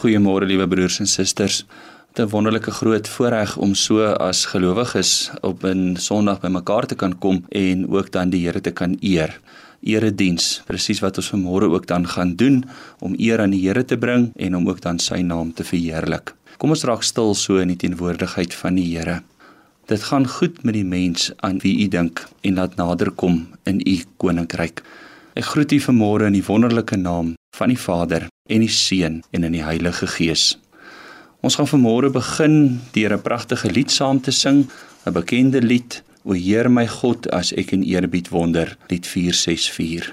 Goeiemôre liewe broers en susters. Is 'n wonderlike groot voorreg om so as gelowiges op 'n Sondag bymekaar te kan kom en ook dan die Here te kan eer. Erediens, presies wat ons vanmôre ook dan gaan doen om eer aan die Here te bring en om ook dan sy naam te verheerlik. Kom ons raak stil so in die teenwoordigheid van die Here. Dit gaan goed met die mens aan wie u dink en laat naderkom in u koninkryk. Ek groet u vanmôre in die wonderlike naam van die Vader en die Seun en in die Heilige Gees. Ons gaan vanmôre begin deur 'n pragtige lied saam te sing, 'n bekende lied, O Heer my God, as ek in eerbied wonder, lied 464.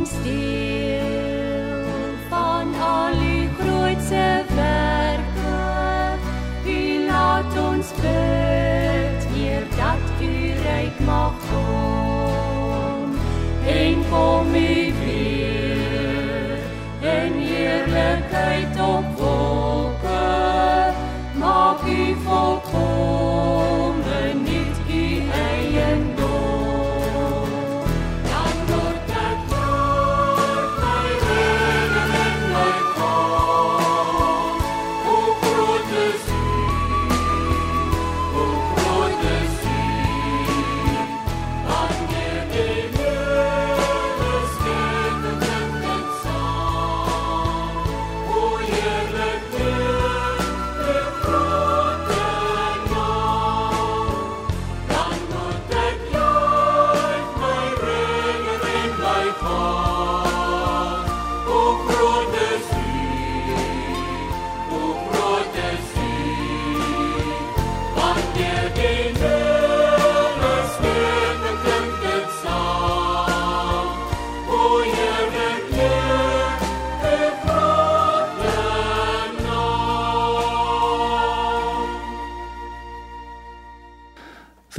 ons deel van al u grootse werke. U laat ons bid, eer dat u ryk mag kom. En kom u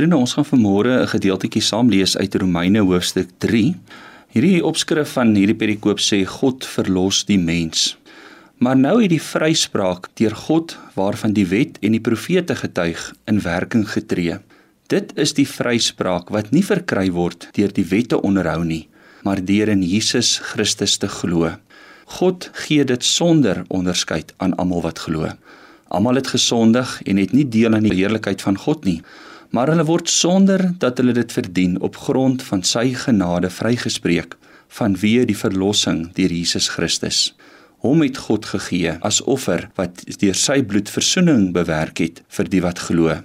Vriende, ons gaan vanmôre 'n gedeeltjie saam lees uit Romeine hoofstuk 3. Hierdie opskrif van hierdie perikoop sê God verlos die mens. Maar nou het die vryspraak deur God waarvan die wet en die profete getuig in werking getree. Dit is die vryspraak wat nie verkry word deur die wette onderhou nie, maar deur in Jesus Christus te glo. God gee dit sonder onderskeid aan almal wat glo. Almal het gesondig en het nie deel aan die heerlikheid van God nie maar hulle word sonder dat hulle dit verdien op grond van sy genade vrygespreek vanweë die verlossing deur Jesus Christus. Hom het God gegee as offer wat deur sy bloed verzoening bewerk het vir die wat glo.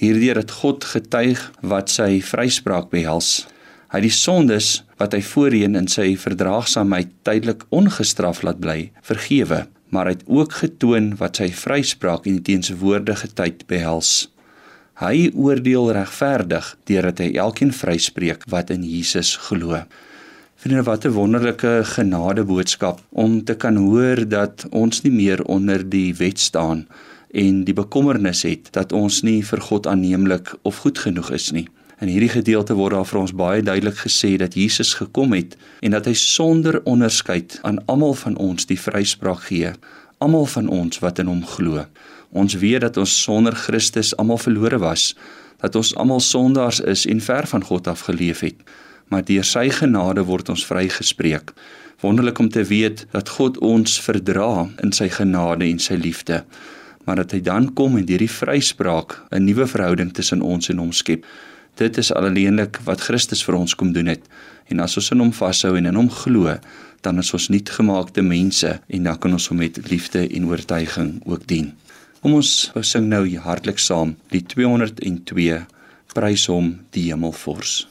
Hierdeur het God getuig wat sy vryspraak behels. Hy die sondes wat hy voorheen in sy verdraagsaamheid tydelik ongestraf laat bly, vergewe, maar hy het ook getoon wat sy vryspraak in die teenswoordige tyd behels. Hy oordeel regverdig deurdat hy elkeen vryspreek wat in Jesus glo. Vriende, wat 'n wonderlike genadeboodskap om te kan hoor dat ons nie meer onder die wet staan en die bekommernis het dat ons nie vir God aanneemlik of goed genoeg is nie. In hierdie gedeelte word daar vir ons baie duidelik gesê dat Jesus gekom het en dat hy sonder onderskeid aan almal van ons die vryspraak gee, almal van ons wat in hom glo. Ons weet dat ons sonder Christus almal verlore was, dat ons almal sondaars is en ver van God af geleef het. Maar deur sy genade word ons vrygespreek. Wonderlik om te weet dat God ons verdra in sy genade en sy liefde. Maar dat hy dan kom en deur die vryspraak 'n nuwe verhouding tussen ons en hom skep. Dit is alleenlik wat Christus vir ons kom doen het. En as ons in hom vashou en in hom glo, dan is ons nuutgemaakte mense en dan kan ons hom met liefde en oortuiging ook dien. Kom ons sing nou hartlik saam die 202 Prys hom die Hemelvors.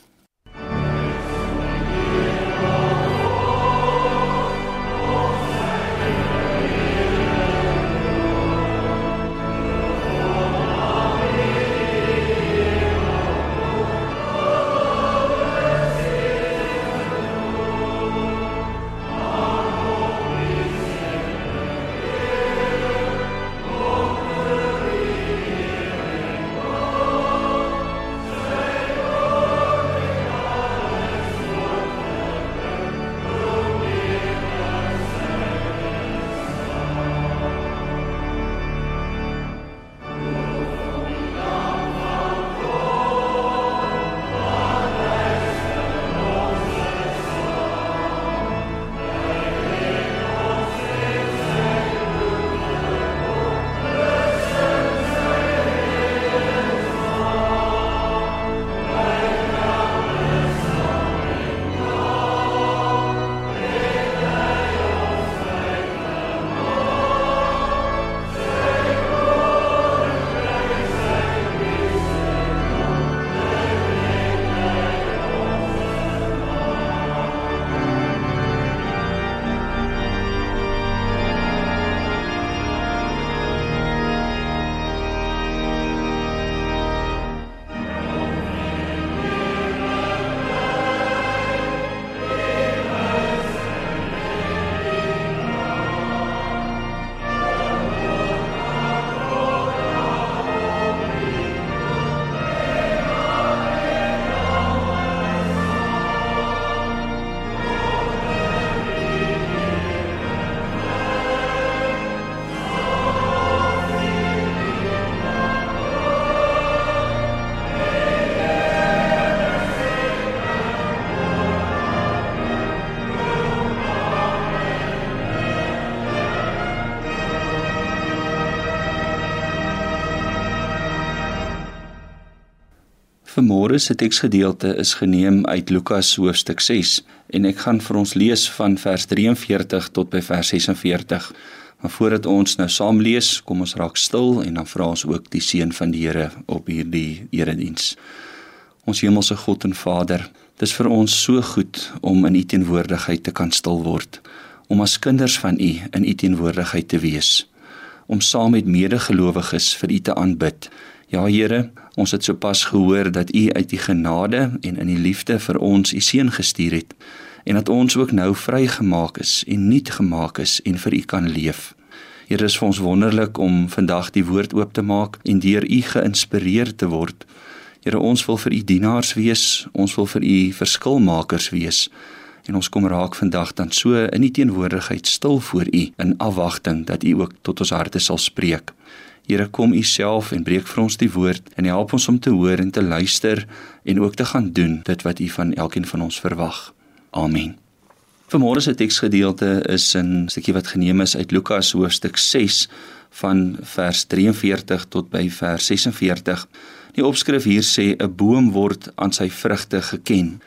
Vanmôre se teksgedeelte is geneem uit Lukas hoofstuk 6 en ek gaan vir ons lees van vers 43 tot by vers 46. Maar voordat ons nou saam lees, kom ons raak stil en dan vra ons ook die seën van die Here op hierdie erediens. Ons hemelse God en Vader, dis vir ons so goed om in U teenwoordigheid te kan stil word, om as kinders van U in U teenwoordigheid te wees, om saam met medegelowiges vir U te aanbid Ja Here, ons het sopas gehoor dat U uit die genade en in die liefde vir ons U seun gestuur het en dat ons ook nou vrygemaak is en nuut gemaak is en vir U kan leef. Here, is vir ons wonderlik om vandag die woord oop te maak en deur U geïnspireer te word. Here, ons wil vir U dienaars wees, ons wil vir U verskilmakers wees. En ons kom raak vandag dan so in U teenwoordigheid stil voor U in afwagting dat U ook tot ons harte sal spreek. Here kom U self en breek vir ons die woord en help ons om te hoor en te luister en ook te gaan doen dit wat U van elkeen van ons verwag. Amen. Vanmôre se teksgedeelte is 'n stukkie wat geneem is uit Lukas hoofstuk 6 van vers 43 tot by vers 46. Die opskrif hier sê 'n boom word aan sy vrugte geken.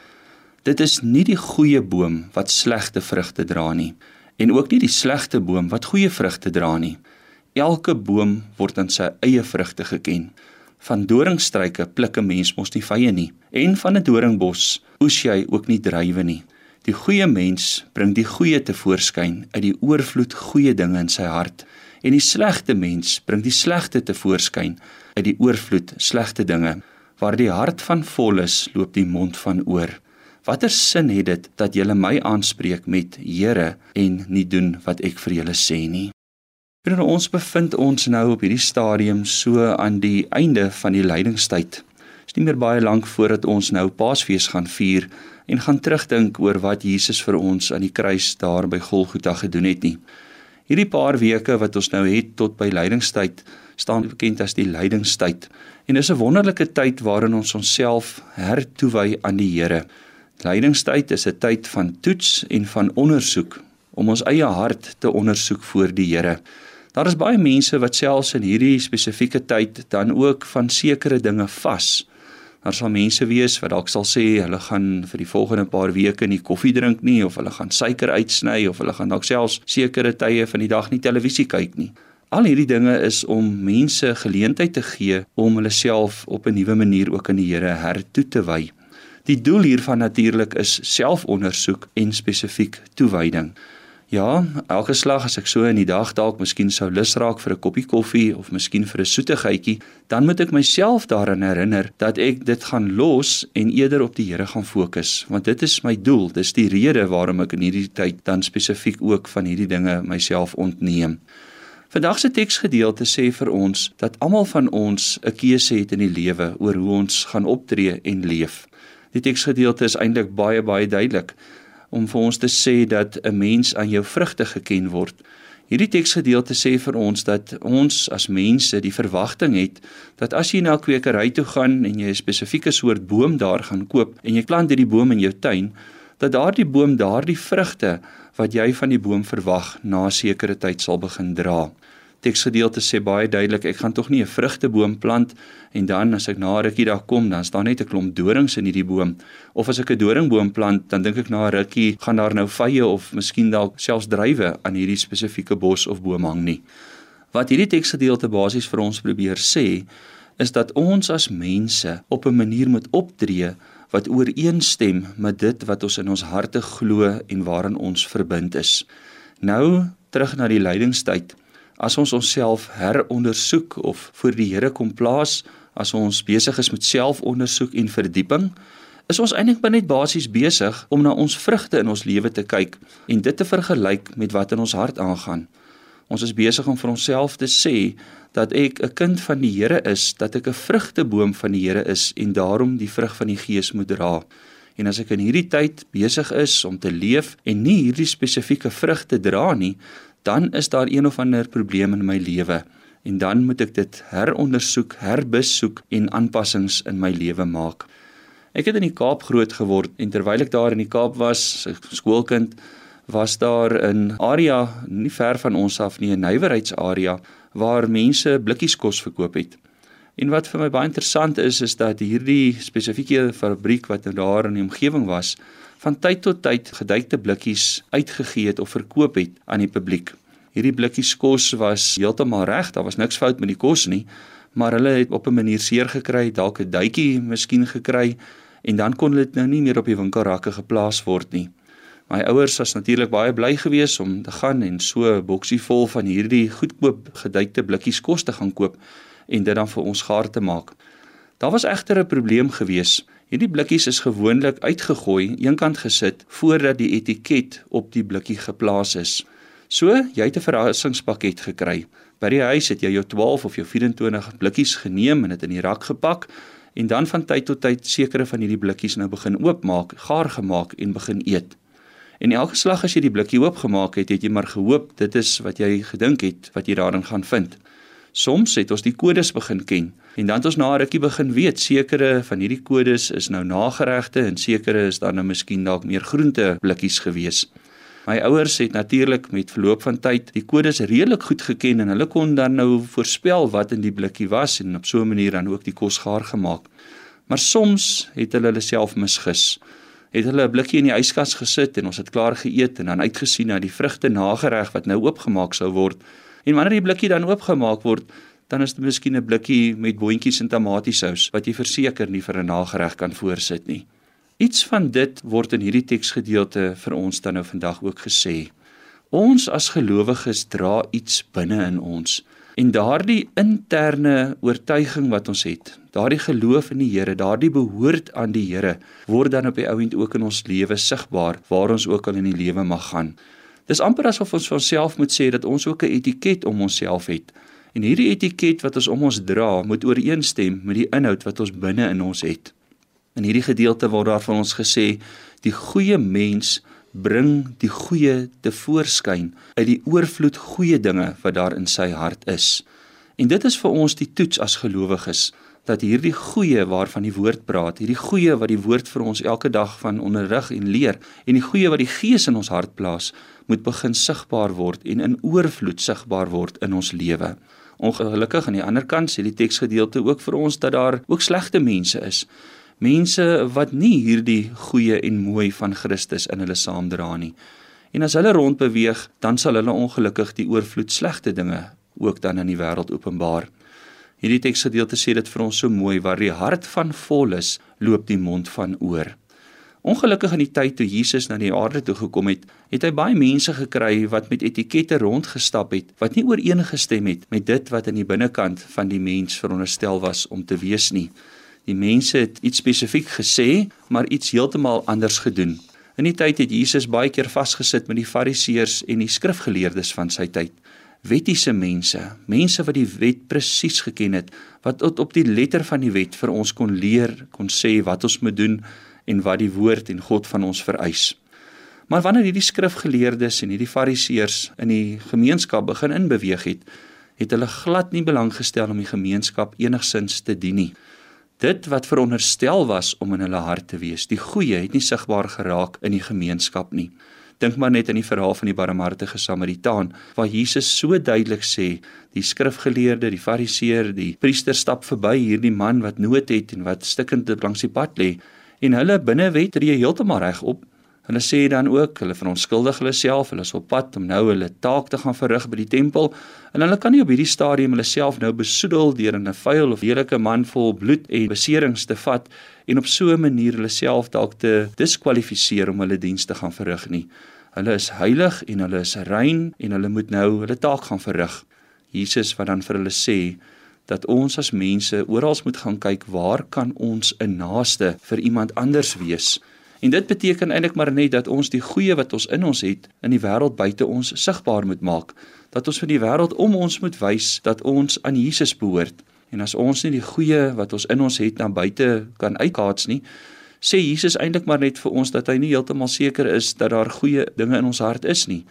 Dit is nie die goeie boom wat slegte vrugte dra nie en ook nie die slegte boom wat goeie vrugte dra nie. Elke boom word aan sy eie vrugte geken. Van doringstruike pluk 'n mens mos nie vye nie, en van 'n doringbos oes jy ook nie druiwe nie. Die goeie mens bring die goeie te voorskyn uit die oorvloed goeie dinge in sy hart, en die slegte mens bring die slegte te voorskyn uit die oorvloed slegte dinge. Waar die hart van vol is, loop die mond van oor. Watter sin het dit dat jy my aanspreek met Here en nie doen wat ek vir julle sê nie? Vriende, ons bevind ons nou op hierdie stadium so aan die einde van die lydingstyd. Dit is nie meer baie lank voordat ons nou Paasfees gaan vier en gaan terugdink oor wat Jesus vir ons aan die kruis daar by Golgotha gedoen het nie. Hierdie paar weke wat ons nou het tot by lydingstyd staan bekend as die lydingstyd. En dis 'n wonderlike tyd waarin ons onsself hertoewy aan die Here. Lydingstyd is 'n tyd van toets en van ondersoek om ons eie hart te ondersoek voor die Here. Daar is baie mense wat selfs in hierdie spesifieke tyd dan ook van sekere dinge vas. Daar sal mense wees wat dalk sal sê hulle gaan vir die volgende paar weke nie koffie drink nie of hulle gaan suiker uitsny of hulle gaan dalk selfs sekere tye van die dag nie televisie kyk nie. Al hierdie dinge is om mense geleentheid te gee om hulle self op 'n nuwe manier ook aan die Here hertoe te wy. Die doel hiervan natuurlik is selfondersoek en spesifiek toewyding. Ja, elke slag as ek so in die dag dalk miskien sou lus raak vir 'n koppie koffie of miskien vir 'n soetigheidjie, dan moet ek myself daaraan herinner dat ek dit gaan los en eerder op die Here gaan fokus, want dit is my doel. Dis die rede waarom ek in hierdie tyd dan spesifiek ook van hierdie dinge myself ontneem. Vandag se teksgedeelte sê vir ons dat almal van ons 'n keuse het in die lewe oor hoe ons gaan optree en leef. Die teksgedeelte is eintlik baie baie duidelik om vir ons te sê dat 'n mens aan jou vrugte geken word. Hierdie teksgedeelte sê vir ons dat ons as mense die verwagting het dat as jy na 'n kwekery toe gaan en jy 'n spesifieke soort boom daar gaan koop en jy plant hierdie boom in jou tuin, dat daardie boom daardie vrugte wat jy van die boom verwag na 'n sekere tyd sal begin dra teksgedeelte sê baie duidelik ek gaan tog nie 'n vrugteboom plant en dan as ek na 'n rukkie daar kom dan staan net 'n klomp dorings in hierdie boom. Of as ek 'n doringboom plant dan dink ek na 'n rukkie gaan daar nou vye of miskien dalk selfs druiwe aan hierdie spesifieke bos of boom hang nie. Wat hierdie teksgedeelte basies vir ons probeer sê is dat ons as mense op 'n manier moet optree wat ooreenstem met dit wat ons in ons harte glo en waarin ons verbind is. Nou terug na die lydingstyd as ons onsself herondersoek of voor die Here kom plaas, as ons besig is met selfondersoek en verdieping, is ons eintlik net basies besig om na ons vrugte in ons lewe te kyk en dit te vergelyk met wat in ons hart aangaan. Ons is besig om vir onsself te sê dat ek 'n kind van die Here is, dat ek 'n vrugteboom van die Here is en daarom die vrug van die Gees moet dra. En as ek in hierdie tyd besig is om te leef en nie hierdie spesifieke vrugte dra nie, dan is daar een of ander probleem in my lewe en dan moet ek dit herondersoek, herbesoek en aanpassings in my lewe maak. Ek het in die Kaap groot geword en terwyl ek daar in die Kaap was, as skoolkind, was daar 'n area nie ver van ons af nie, 'n nywerheidsarea waar mense blikkies kos verkoop het. En wat vir my baie interessant is, is dat hierdie spesifieke fabriek wat nou daar in die omgewing was, van tyd tot tyd geduikte blikkies uitgegee het of verkoop het aan die publiek. Hierdie blikkies kos was heeltemal reg, daar was niks fout met die kos nie, maar hulle het op 'n manier seer gekry, dalk 'n duitjie miskien gekry en dan kon dit nou nie meer op die winkelrakke geplaas word nie. My ouers was natuurlik baie bly geweest om te gaan en so 'n boksie vol van hierdie goedkoop geduikte blikkies kos te gaan koop en dit dan vir ons gaar te maak. Daar was egter 'n probleem geweest. Hierdie blikkies is gewoonlik uitgegooi, eenkant gesit voordat die etiket op die blikkie geplaas is. So, jy het 'n verrassingspakket gekry. By die huis het jy jou 12 of jou 24 blikkies geneem en dit in die rak gepak en dan van tyd tot tyd sekere van hierdie blikkies nou begin oopmaak, gaar gemaak en begin eet. En elke slag as jy die blikkie oopgemaak het, het jy maar gehoop dit is wat jy gedink het wat jy daarin gaan vind. Soms het ons die kodes begin ken en dan het ons na 'n rukkie begin weet sekere van hierdie kodes is nou nageregte en sekere is dan nou miskien dalk meer groente blikkies gewees. My ouers het natuurlik met verloop van tyd die kodes redelik goed geken en hulle kon dan nou voorspel wat in die blikkie was en op so 'n manier dan ook die kos gaar gemaak. Maar soms het hulle hulle self misgis. Het hulle 'n blikkie in die yskas gesit en ons het klaar geëet en dan uitgesien na die vrugte nagereg wat nou oopgemaak sou word En wanneer die blikkie dan oopgemaak word, dan is dit miskien 'n blikkie met boontjies en tamatiesous wat jy verseker nie vir 'n nagereg kan voorsit nie. Iets van dit word in hierdie teksgedeelte vir ons dan nou vandag ook gesê. Ons as gelowiges dra iets binne in ons en daardie interne oortuiging wat ons het, daardie geloof in die Here, daardie behoort aan die Here, word dan op die ouend ook in ons lewe sigbaar waar ons ook al in die lewe mag gaan. Dis amper asof ons vir onsself moet sê dat ons ook 'n etiket om onsself het. En hierdie etiket wat ons om ons dra, moet ooreenstem met die inhoud wat ons binne in ons het. In hierdie gedeelte word daar van ons gesê, die goeie mens bring die goeie te voorskyn uit die oorvloed goeie dinge wat daar in sy hart is. En dit is vir ons die toets as gelowiges dat hierdie goeie waarvan die woord praat, hierdie goeie wat die woord vir ons elke dag van onderrig en leer en die goeie wat die Gees in ons hart plaas, moet begin sigbaar word en in oorvloed sigbaar word in ons lewe. Ongelukkig aan die ander kant sê die teksgedeelte ook vir ons dat daar ook slegte mense is. Mense wat nie hierdie goeie en mooi van Christus in hulle saamdra nie. En as hulle rond beweeg, dan sal hulle ongelukkig die oorvloed slegte dinge ook dan in die wêreld openbaar. Hierdie teksgedeelte sê dit vir ons so mooi waar die hart van vol is, loop die mond van oor. Ongelukkig in die tyd toe Jesus na die aarde toe gekom het, het hy baie mense gekry wat met etikette rondgestap het wat nie ooreengestem het met dit wat in die binnekant van die mens veronderstel was om te wees nie. Die mense het iets spesifiek gesê, maar iets heeltemal anders gedoen. In die tyd het Jesus baie keer vasgesit met die Fariseërs en die skrifgeleerdes van sy tyd. Wettiese mense, mense wat die wet presies geken het, wat tot op die letter van die wet vir ons kon leer, kon sê wat ons moet doen en wat die woord en God van ons vereis. Maar wanneer hierdie skrifgeleerdes en hierdie fariseërs in die gemeenskap begin inbeweeg het, het hulle glad nie belang gestel om die gemeenskap enigsins te dien nie. Dit wat veronderstel was om in hulle hart te wees, die goeie het nie sigbaar geraak in die gemeenskap nie. Dink maar net aan die verhaal van die barmhartige Samaritaan waar Jesus so duidelik sê, die skrifgeleerde, die fariseer, die priester stap verby hierdie man wat nood het en wat stikkend langs die pad lê en hulle binnewet tree heeltemal reg op. Hulle sê dan ook hulle verontskuldig hulle self, hulle is op pad om nou hulle taak te gaan verrig by die tempel en hulle kan nie op hierdie stadium hulle self nou besoedel deur 'n vuil of lelike man vol bloed en beserings te vat en op so 'n manier hulle self dalk te diskwalifiseer om hulle diens te gaan verrig nie. Hulle is heilig en hulle is rein en hulle moet nou hulle taak gaan verrig. Jesus wat dan vir hulle sê dat ons as mense oral moet gaan kyk waar kan ons 'n naaste vir iemand anders wees. En dit beteken eintlik maar net dat ons die goeie wat ons in ons het in die wêreld buite ons sigbaar moet maak. Dat ons vir die wêreld om ons moet wys dat ons aan Jesus behoort. En as ons nie die goeie wat ons in ons het na buite kan uitkaats nie, sê Jesus eintlik maar net vir ons dat hy nie heeltemal seker is dat daar goeie dinge in ons hart is nie.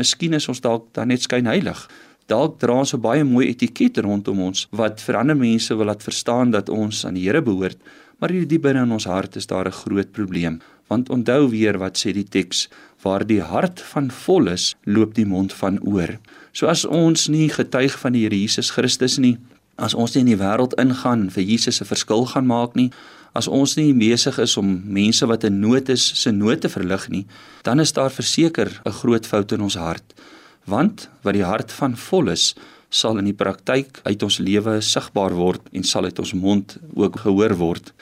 Miskien is ons dalk dan net skynheilig dalk dra ons 'n baie mooi etiket rondom ons wat vir ander mense wil laat verstaan dat ons aan die Here behoort, maar hier diep binne in ons hart is daar 'n groot probleem. Want onthou weer wat sê die teks, waar die hart van vol is, loop die mond van oor. So as ons nie getuig van die Here Jesus Christus nie, as ons nie in die wêreld ingaan vir Jesus 'n verskil gaan maak nie, as ons nie besig is om mense wat in nood is se nood te verlig nie, dan is daar verseker 'n groot fout in ons hart want wat die hart van vol is sal in die praktyk uit ons lewe sigbaar word en sal uit ons mond ook gehoor word.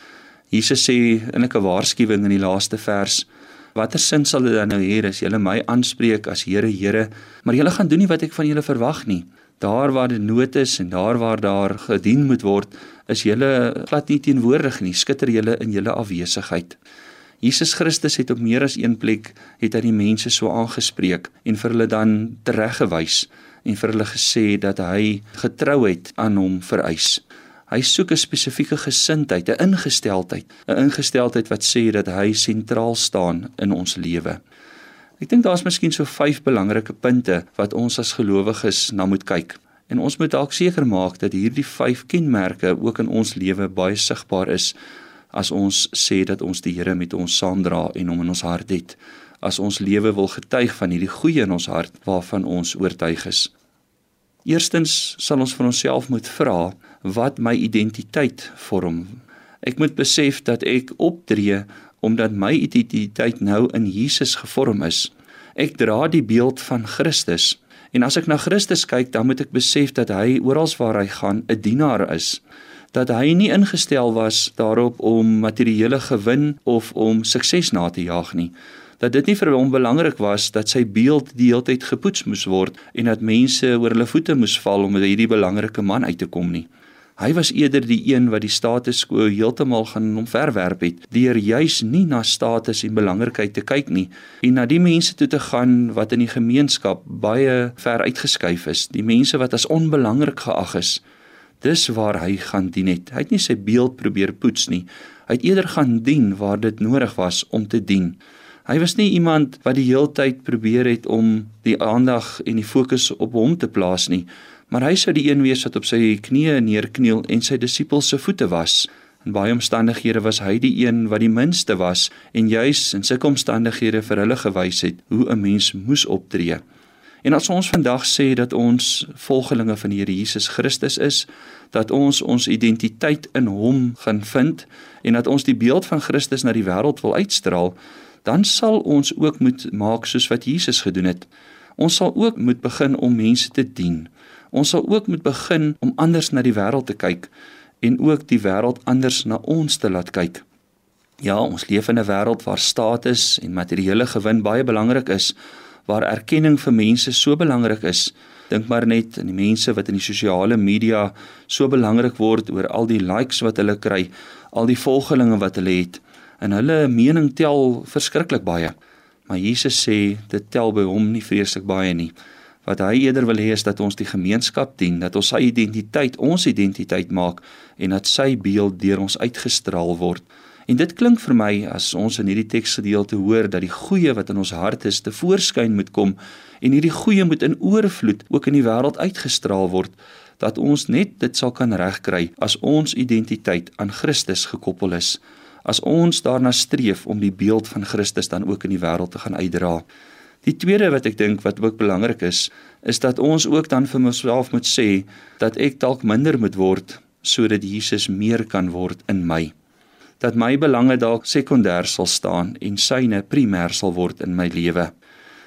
Jesus sê in 'n waarskuwing in die laaste vers: Watter sin sal dit dan nou hê as julle my aanspreek as Here, Here, maar julle gaan doen nie wat ek van julle verwag nie? Daar waar die nood is en daar waar daar gedien moet word, is julle glad nie teenwoordig nie, skitter julle in julle afwesigheid. Jesus Christus het op meer as een plek het hy die mense so aangespreek en vir hulle dan tereggewys en vir hulle gesê dat hy getrouheid aan hom vereis. Hy soek 'n spesifieke gesindheid, 'n ingesteldheid, 'n ingesteldheid wat sê dat hy sentraal staan in ons lewe. Ek dink daar's miskien so vyf belangrike punte wat ons as gelowiges na moet kyk. En ons moet dalk seker maak dat hierdie vyf kenmerke ook in ons lewe baie sigbaar is as ons sê dat ons die Here met ons saamdra en hom in ons hart het. As ons lewe wil getuig van hierdie goeie in ons hart waarvan ons oortuig is. Eerstens sal ons vir onsself moet vra wat my identiteit vorm. Ek moet besef dat ek optree omdat my identiteit nou in Jesus gevorm is. Ek dra die beeld van Christus. En as ek na Christus kyk, dan moet ek besef dat hy oral waar hy gaan 'n dienaar is dat hy nie ingestel was daarop om materiële gewin of om sukses na te jaag nie dat dit nie vir hom belangrik was dat sy beeld die hele tyd gepoets moes word en dat mense oor hulle voete moes val om hierdie belangrike man uit te kom nie. Hy was eerder die een wat die status quo heeltemal gaan omverwerp het deur juis nie na status en belangrikheid te kyk nie en na die mense toe te gaan wat in die gemeenskap baie ver uitgeskuif is, die mense wat as onbelangrik geag is Dis waar hy gaan dien het. Hy het nie sy beeld probeer poets nie. Hy het eerder gaan dien waar dit nodig was om te dien. Hy was nie iemand wat die heeltyd probeer het om die aandag en die fokus op hom te plaas nie, maar hy sou die een wees wat op sy knieë neerkniel en sy disippels se voete was. In baie omstandighede was hy die een wat die minste was en juis in sulke omstandighede vir hulle gewys het hoe 'n mens moes optree. En as ons vandag sê dat ons volgelinge van die Here Jesus Christus is, dat ons ons identiteit in Hom gaan vind en dat ons die beeld van Christus na die wêreld wil uitstraal, dan sal ons ook moet maak soos wat Jesus gedoen het. Ons sal ook moet begin om mense te dien. Ons sal ook moet begin om anders na die wêreld te kyk en ook die wêreld anders na ons te laat kyk. Ja, ons leef in 'n wêreld waar status en materiële gewin baie belangrik is, waar erkenning vir mense so belangrik is. Dink maar net aan die mense wat in die sosiale media so belangrik word oor al die likes wat hulle kry, al die volgelinge wat hulle het. En hulle mening tel verskriklik baie. Maar Jesus sê dit tel by hom nie vreeslik baie nie. Wat hy eerder wil hê is dat ons die gemeenskap dien, dat ons sy identiteit ons identiteit maak en dat sy beeld deur ons uitgestraal word. En dit klink vir my as ons in hierdie teksgedeelte hoor dat die goeie wat in ons hart is te voorskyn moet kom en hierdie goeie moet in oorvloed ook in die wêreld uitgestraal word dat ons net dit sal kan regkry as ons identiteit aan Christus gekoppel is as ons daarna streef om die beeld van Christus dan ook in die wêreld te gaan uitdra. Die tweede wat ek dink wat ook belangrik is, is dat ons ook dan vir myself moet sê dat ek dalk minder moet word sodat Jesus meer kan word in my. Dat my belange dalk sekondêr sal staan en syne primêr sal word in my lewe.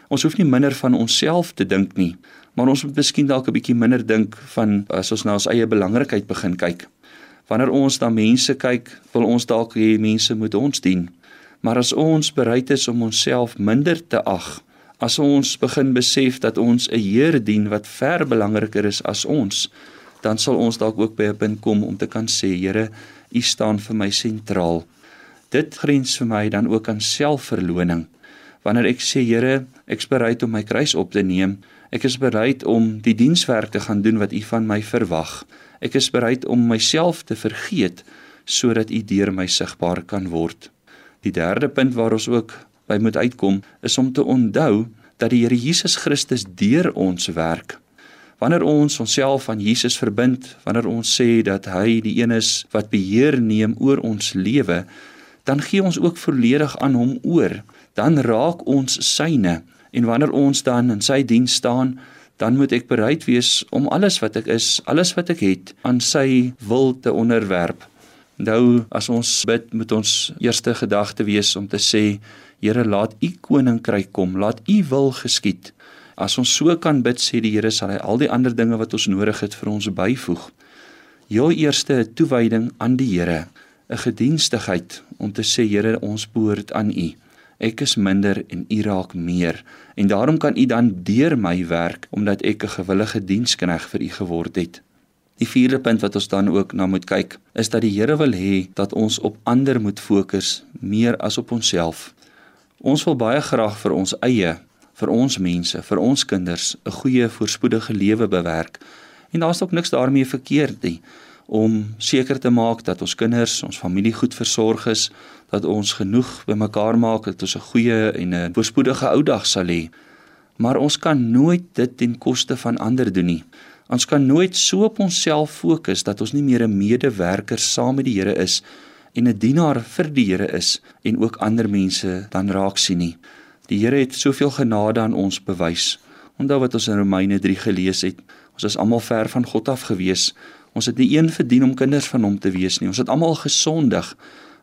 Ons hoef nie minder van onsself te dink nie, maar ons moet miskien dalk 'n bietjie minder dink van as ons na ons eie belangrikheid begin kyk. Wanneer ons na mense kyk, wil ons dalk hê mense moet ons dien. Maar as ons bereid is om onsself minder te ag, as ons begin besef dat ons 'n Here dien wat ver belangriker is as ons, dan sal ons dalk ook by 'n punt kom om te kan sê, Here, U staan vir my sentraal. Dit grens vir my dan ook aan selfverloning. Wanneer ek sê, Here, ek is bereid om my kruis op te neem, ek is bereid om die dienswerk te gaan doen wat U van my verwag. Ek is bereid om myself te vergeet sodat U deur my sigbaar kan word. Die derde punt waar ons ook by moet uitkom is om te onthou dat die Here Jesus Christus deur ons werk. Wanneer ons onsself aan Jesus verbind, wanneer ons sê dat hy die een is wat beheer neem oor ons lewe, dan gee ons ook volledig aan hom oor. Dan raak ons syne en wanneer ons dan in sy diens staan, dan moet ek bereid wees om alles wat ek is, alles wat ek het, aan sy wil te onderwerp. Nou as ons bid, moet ons eerste gedagte wees om te sê Here, laat U koninkryk kom, laat U wil geskied. As ons so kan bid, sê die Here, sal hy al die ander dinge wat ons nodig het vir ons byvoeg. Heel eerste 'n toewyding aan die Here, 'n gedienstigheid om te sê Here, ons behoort aan U. Ek is minder en U raak meer en daarom kan U dan deur my werk omdat ek 'n gewillige dienskneg vir U geword het. Die vierde punt wat ons dan ook na moet kyk, is dat die Here wil hê dat ons op ander moet fokus meer as op onsself. Ons wil baie graag vir ons eie, vir ons mense, vir ons kinders 'n goeie voorspoedige lewe bewerk. En daar's ook niks daarmee verkeerd nie om seker te maak dat ons kinders, ons familie goed versorg is, dat ons genoeg bymekaar maak dat ons 'n goeie en 'n voorspoedige ou dag sal hê. Maar ons kan nooit dit ten koste van ander doen nie. Ons kan nooit so op onsself fokus dat ons nie meer 'n medewerker saam met die Here is en 'n dienaar vir die Here is en ook ander mense dan raak sien nie. Die Here het soveel genade aan ons bewys. Onthou wat ons in Romeine 3 gelees het. Ons is almal ver van God af gewees. Ons het nie een verdien om kinders van hom te wees nie. Ons het almal gesondig,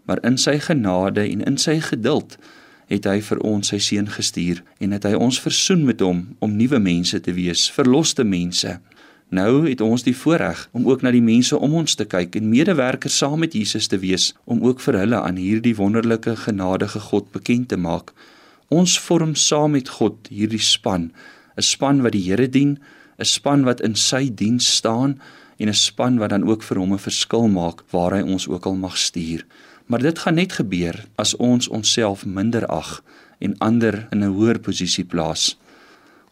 maar in sy genade en in sy geduld het hy vir ons sy seun gestuur en het hy ons versoen met hom om nuwe mense te wees, verloste mense. Nou het ons die voorreg om ook na die mense om ons te kyk en medewerkers saam met Jesus te wees om ook vir hulle aan hierdie wonderlike genadige God bekend te maak. Ons vorm saam met God hierdie span, 'n span wat die Here dien, 'n span wat in sy diens staan en 'n span wat dan ook vir hom 'n verskil maak waar hy ons ook al mag stuur. Maar dit gaan net gebeur as ons onsself minder ag en ander in 'n hoër posisie plaas.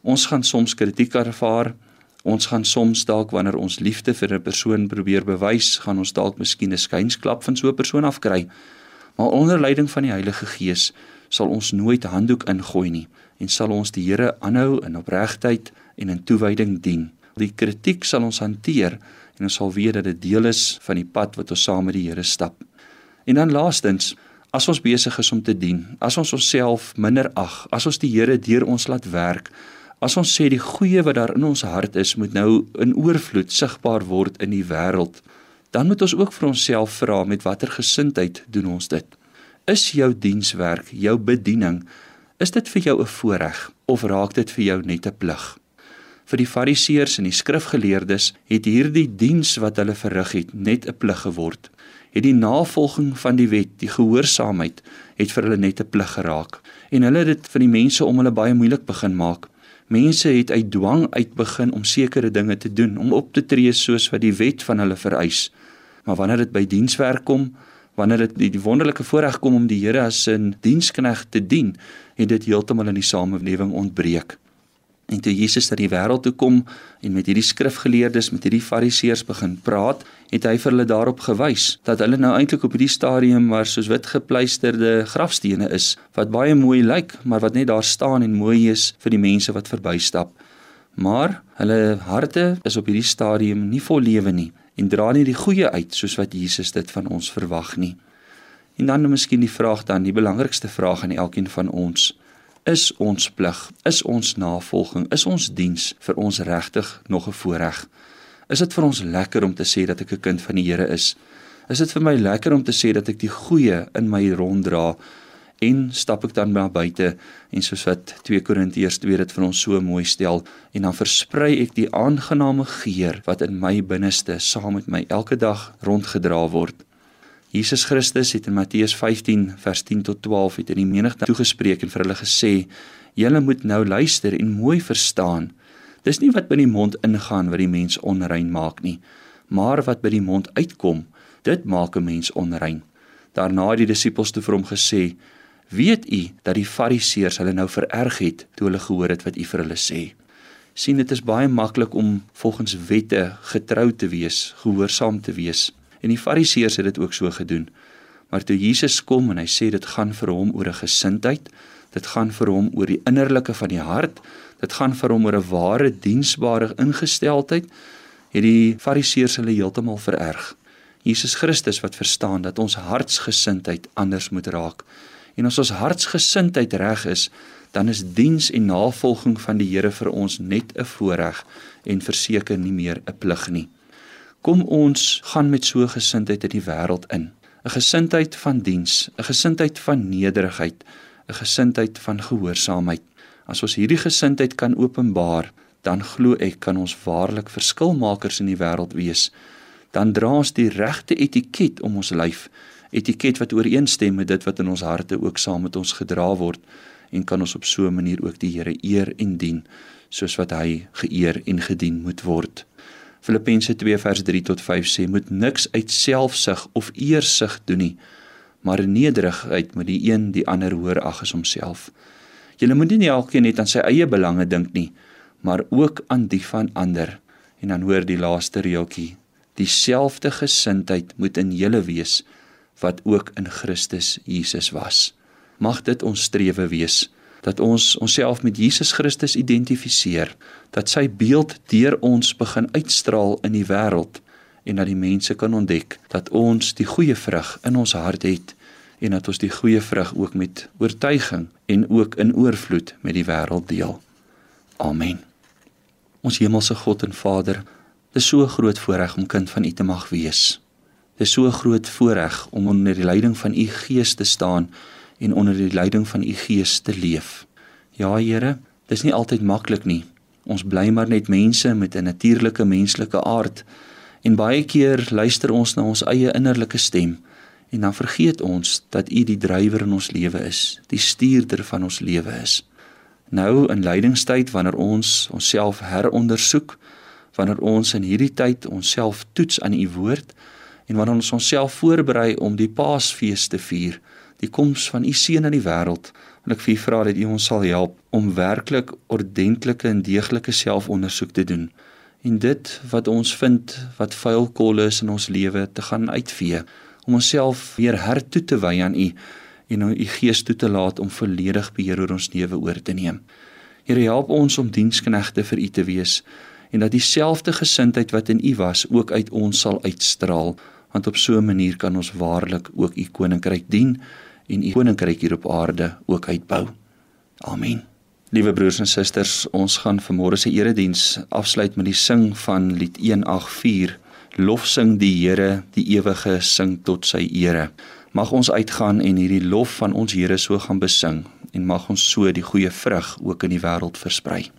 Ons gaan soms kritiek ervaar, Ons gaan soms dalk wanneer ons liefde vir 'n persoon probeer bewys, gaan ons dalk miskien 'n skynsklap van so 'n persoon afkry. Maar onder leiding van die Heilige Gees sal ons nooit handdoek ingooi nie en sal ons die Here aanhou in opregtheid en in toewyding dien. Die kritiek sal ons hanteer en ons sal weet dat dit deel is van die pad wat ons saam met die Here stap. En dan laastens, as ons besig is om te dien, as ons onsself minder ag, as ons die Here deur ons laat werk, As ons sê die goeie wat daar in ons hart is, moet nou in oorvloed sigbaar word in die wêreld, dan moet ons ook vir onsself vra met watter gesindheid doen ons dit? Is jou dienswerk, jou bediening, is dit vir jou 'n voorreg of raak dit vir jou net 'n plig? Vir die Fariseërs en die skrifgeleerdes het hierdie diens wat hulle verrig het net 'n plig geword. Het die navolging van die wet, die gehoorsaamheid, het vir hulle net 'n plig geraak en hulle het dit vir die mense om hulle baie moeilik begin maak. Mense het uit dwang uit begin om sekere dinge te doen, om op te tree soos wat die wet van hulle vereis. Maar wanneer dit by dienswerk kom, wanneer dit die, die wonderlike voorreg kom om die Here as 'n diensknegt te dien, het dit heeltemal in die samelewing ontbreek. En toe Jesus na die wêreld toe kom en met hierdie skrifgeleerdes, met hierdie fariseërs begin praat, het hy vir hulle daarop gewys dat hulle nou eintlik op hierdie stadium maar soos wit gepleisterde grafstene is wat baie mooi lyk, maar wat net daar staan en mooi is vir die mense wat verbystap. Maar hulle harte is op hierdie stadium nie vol lewe nie en dra nie die goeie uit soos wat Jesus dit van ons verwag nie. En dan nou miskien die vraag dan, die belangrikste vraag aan elkeen van ons is ons plig, is ons navolging, is ons diens vir ons regtig nog 'n voorreg? Is dit vir ons lekker om te sê dat ek 'n kind van die Here is? Is dit vir my lekker om te sê dat ek die goeie in my ronddra en stap ek dan na buite en soos wat 2 Korintiërs 2 dit vir ons so mooi stel en dan versprei ek die aangename geur wat in my binneste saam met my elke dag rondgedra word. Jesus Christus het in Matteus 15 vers 10 tot 12 het in die menigte toegespreek en vir hulle gesê: "Julle moet nou luister en mooi verstaan. Dis nie wat by die mond ingaan wat die mens onrein maak nie, maar wat by die mond uitkom, dit maak 'n mens onrein." Daarna het die disippels toe vir hom gesê: "Weet u dat die Fariseërs hulle nou vererg het toe hulle gehoor het wat u vir hulle sê?" sien dit is baie maklik om volgens wette getrou te wees, gehoorsaam te wees. En die Fariseërs het dit ook so gedoen. Maar toe Jesus kom en hy sê dit gaan vir hom oor 'n gesindheid, dit gaan vir hom oor die innerlike van die hart, dit gaan vir hom oor 'n ware diensbare ingesteldheid, het die Fariseërs hulle heeltemal vererg. Jesus Christus wat verstaan dat ons hartsgesindheid anders moet raak. En as ons hartsgesindheid reg is, dan is diens en navolging van die Here vir ons net 'n voorreg en verseker nie meer 'n plig nie. Kom ons gaan met so gesindheid in die wêreld in. 'n Gesindheid van diens, 'n gesindheid van nederigheid, 'n gesindheid van gehoorsaamheid. As ons hierdie gesindheid kan openbaar, dan glo ek kan ons waarlik verskilmakers in die wêreld wees. Dan dra ons die regte etiket om ons lyf, etiket wat ooreenstem met dit wat in ons harte ook saam met ons gedra word en kan ons op so 'n manier ook die Here eer en dien soos wat hy geëer en gedien moet word. Filippense 2 vers 3 tot 5 sê moet niks uit selfsug of eersug doen nie, maar in nederigheid moet die een die ander hoor ag as homself. Jy moet nie elkeen net aan sy eie belange dink nie, maar ook aan die van ander. En dan hoor die laaste reeltjie, dieselfde gesindheid moet in julle wees wat ook in Christus Jesus was. Mag dit ons strewe wees dat ons onsself met Jesus Christus identifiseer, dat sy beeld deur ons begin uitstraal in die wêreld en dat die mense kan ontdek dat ons die goeie vrug in ons hart het en dat ons die goeie vrug ook met oortuiging en ook in oorvloed met die wêreld deel. Amen. Ons hemelse God en Vader, dit is so 'n groot voorreg om kind van U te mag wees. Dit is so 'n groot voorreg om onder die leiding van U Gees te staan en onder die leiding van u gees te leef. Ja Here, dis nie altyd maklik nie. Ons bly maar net mense met 'n natuurlike menslike aard en baie keer luister ons na ons eie innerlike stem en dan vergeet ons dat u die drywer in ons lewe is, die stuurder van ons lewe is. Nou in lydingstyd wanneer ons onsself herondersoek, wanneer ons in hierdie tyd onsself toets aan u woord en wanneer ons onsself voorberei om die Paasfees te vier, die koms van u seun in die wêreld. En ek vir u vra dat u ons sal help om werklik ordentlike en deeglike selfondersoek te doen en dit wat ons vind wat vuil kolle is in ons lewe te gaan uitvee om onsself weer hertoe te wy aan u en om u gees toe te laat om volledig beheer oor ons lewe oor te neem. Here help ons om diensknegte vir u te wees en dat dieselfde gesindheid wat in u was ook uit ons sal uitstraal want op so 'n manier kan ons waarlik ook u koninkryk dien en u koninkryk hier op aarde ook uitbou. Amen. Liewe broers en susters, ons gaan vanmôre se erediens afsluit met die sing van lied 184. Lofsing die Here, die ewige sing tot sy ere. Mag ons uitgaan en hierdie lof van ons Here so gaan besing en mag ons so die goeie vrug ook in die wêreld versprei.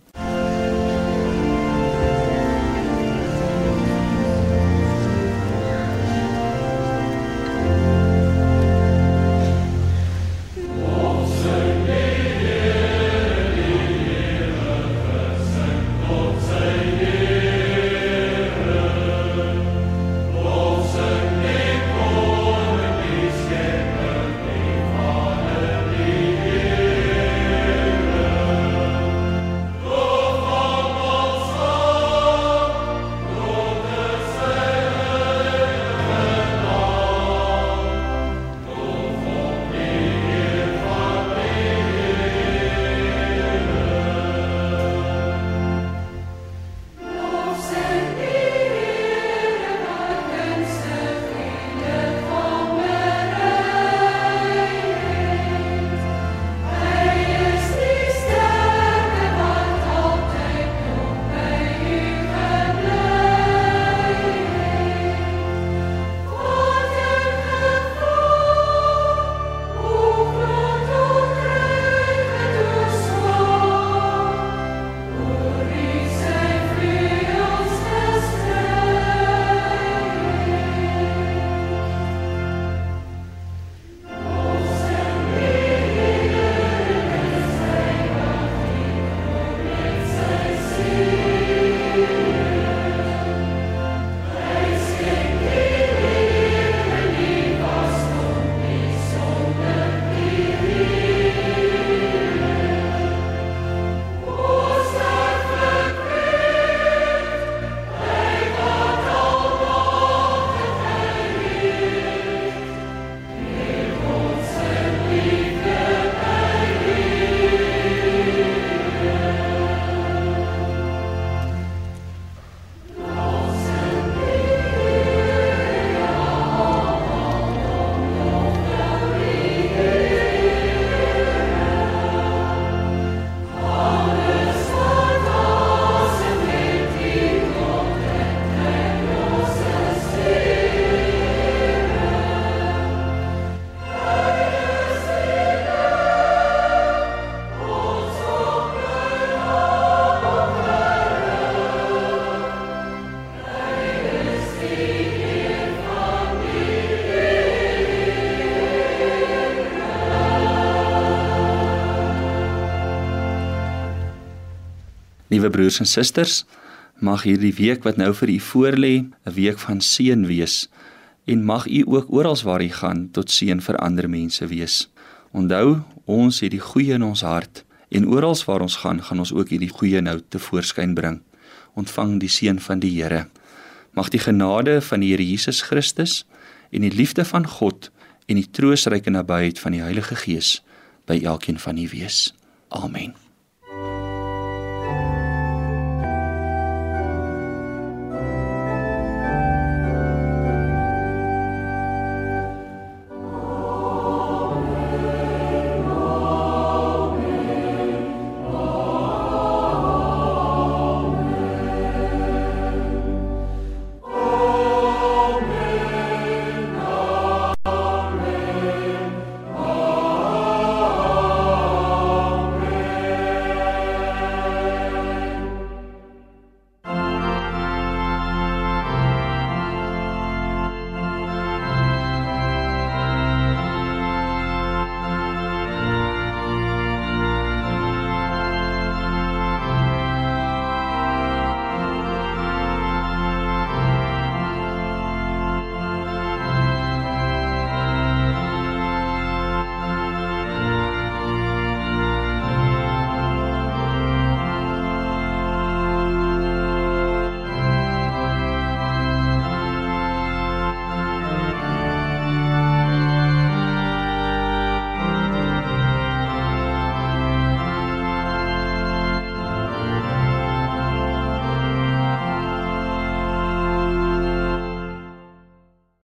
Liewe broers en susters, mag hierdie week wat nou vir u voorlê 'n week van seën wees en mag u ook oral waar u gaan tot seën vir ander mense wees. Onthou, ons het die goeie in ons hart en oral waar ons gaan, gaan ons ook hierdie goeie nou te voorskyn bring. Ontvang die seën van die Here. Mag die genade van die Here Jesus Christus en die liefde van God en die troostryke nabyheid van die Heilige Gees by elkeen van u wees. Amen.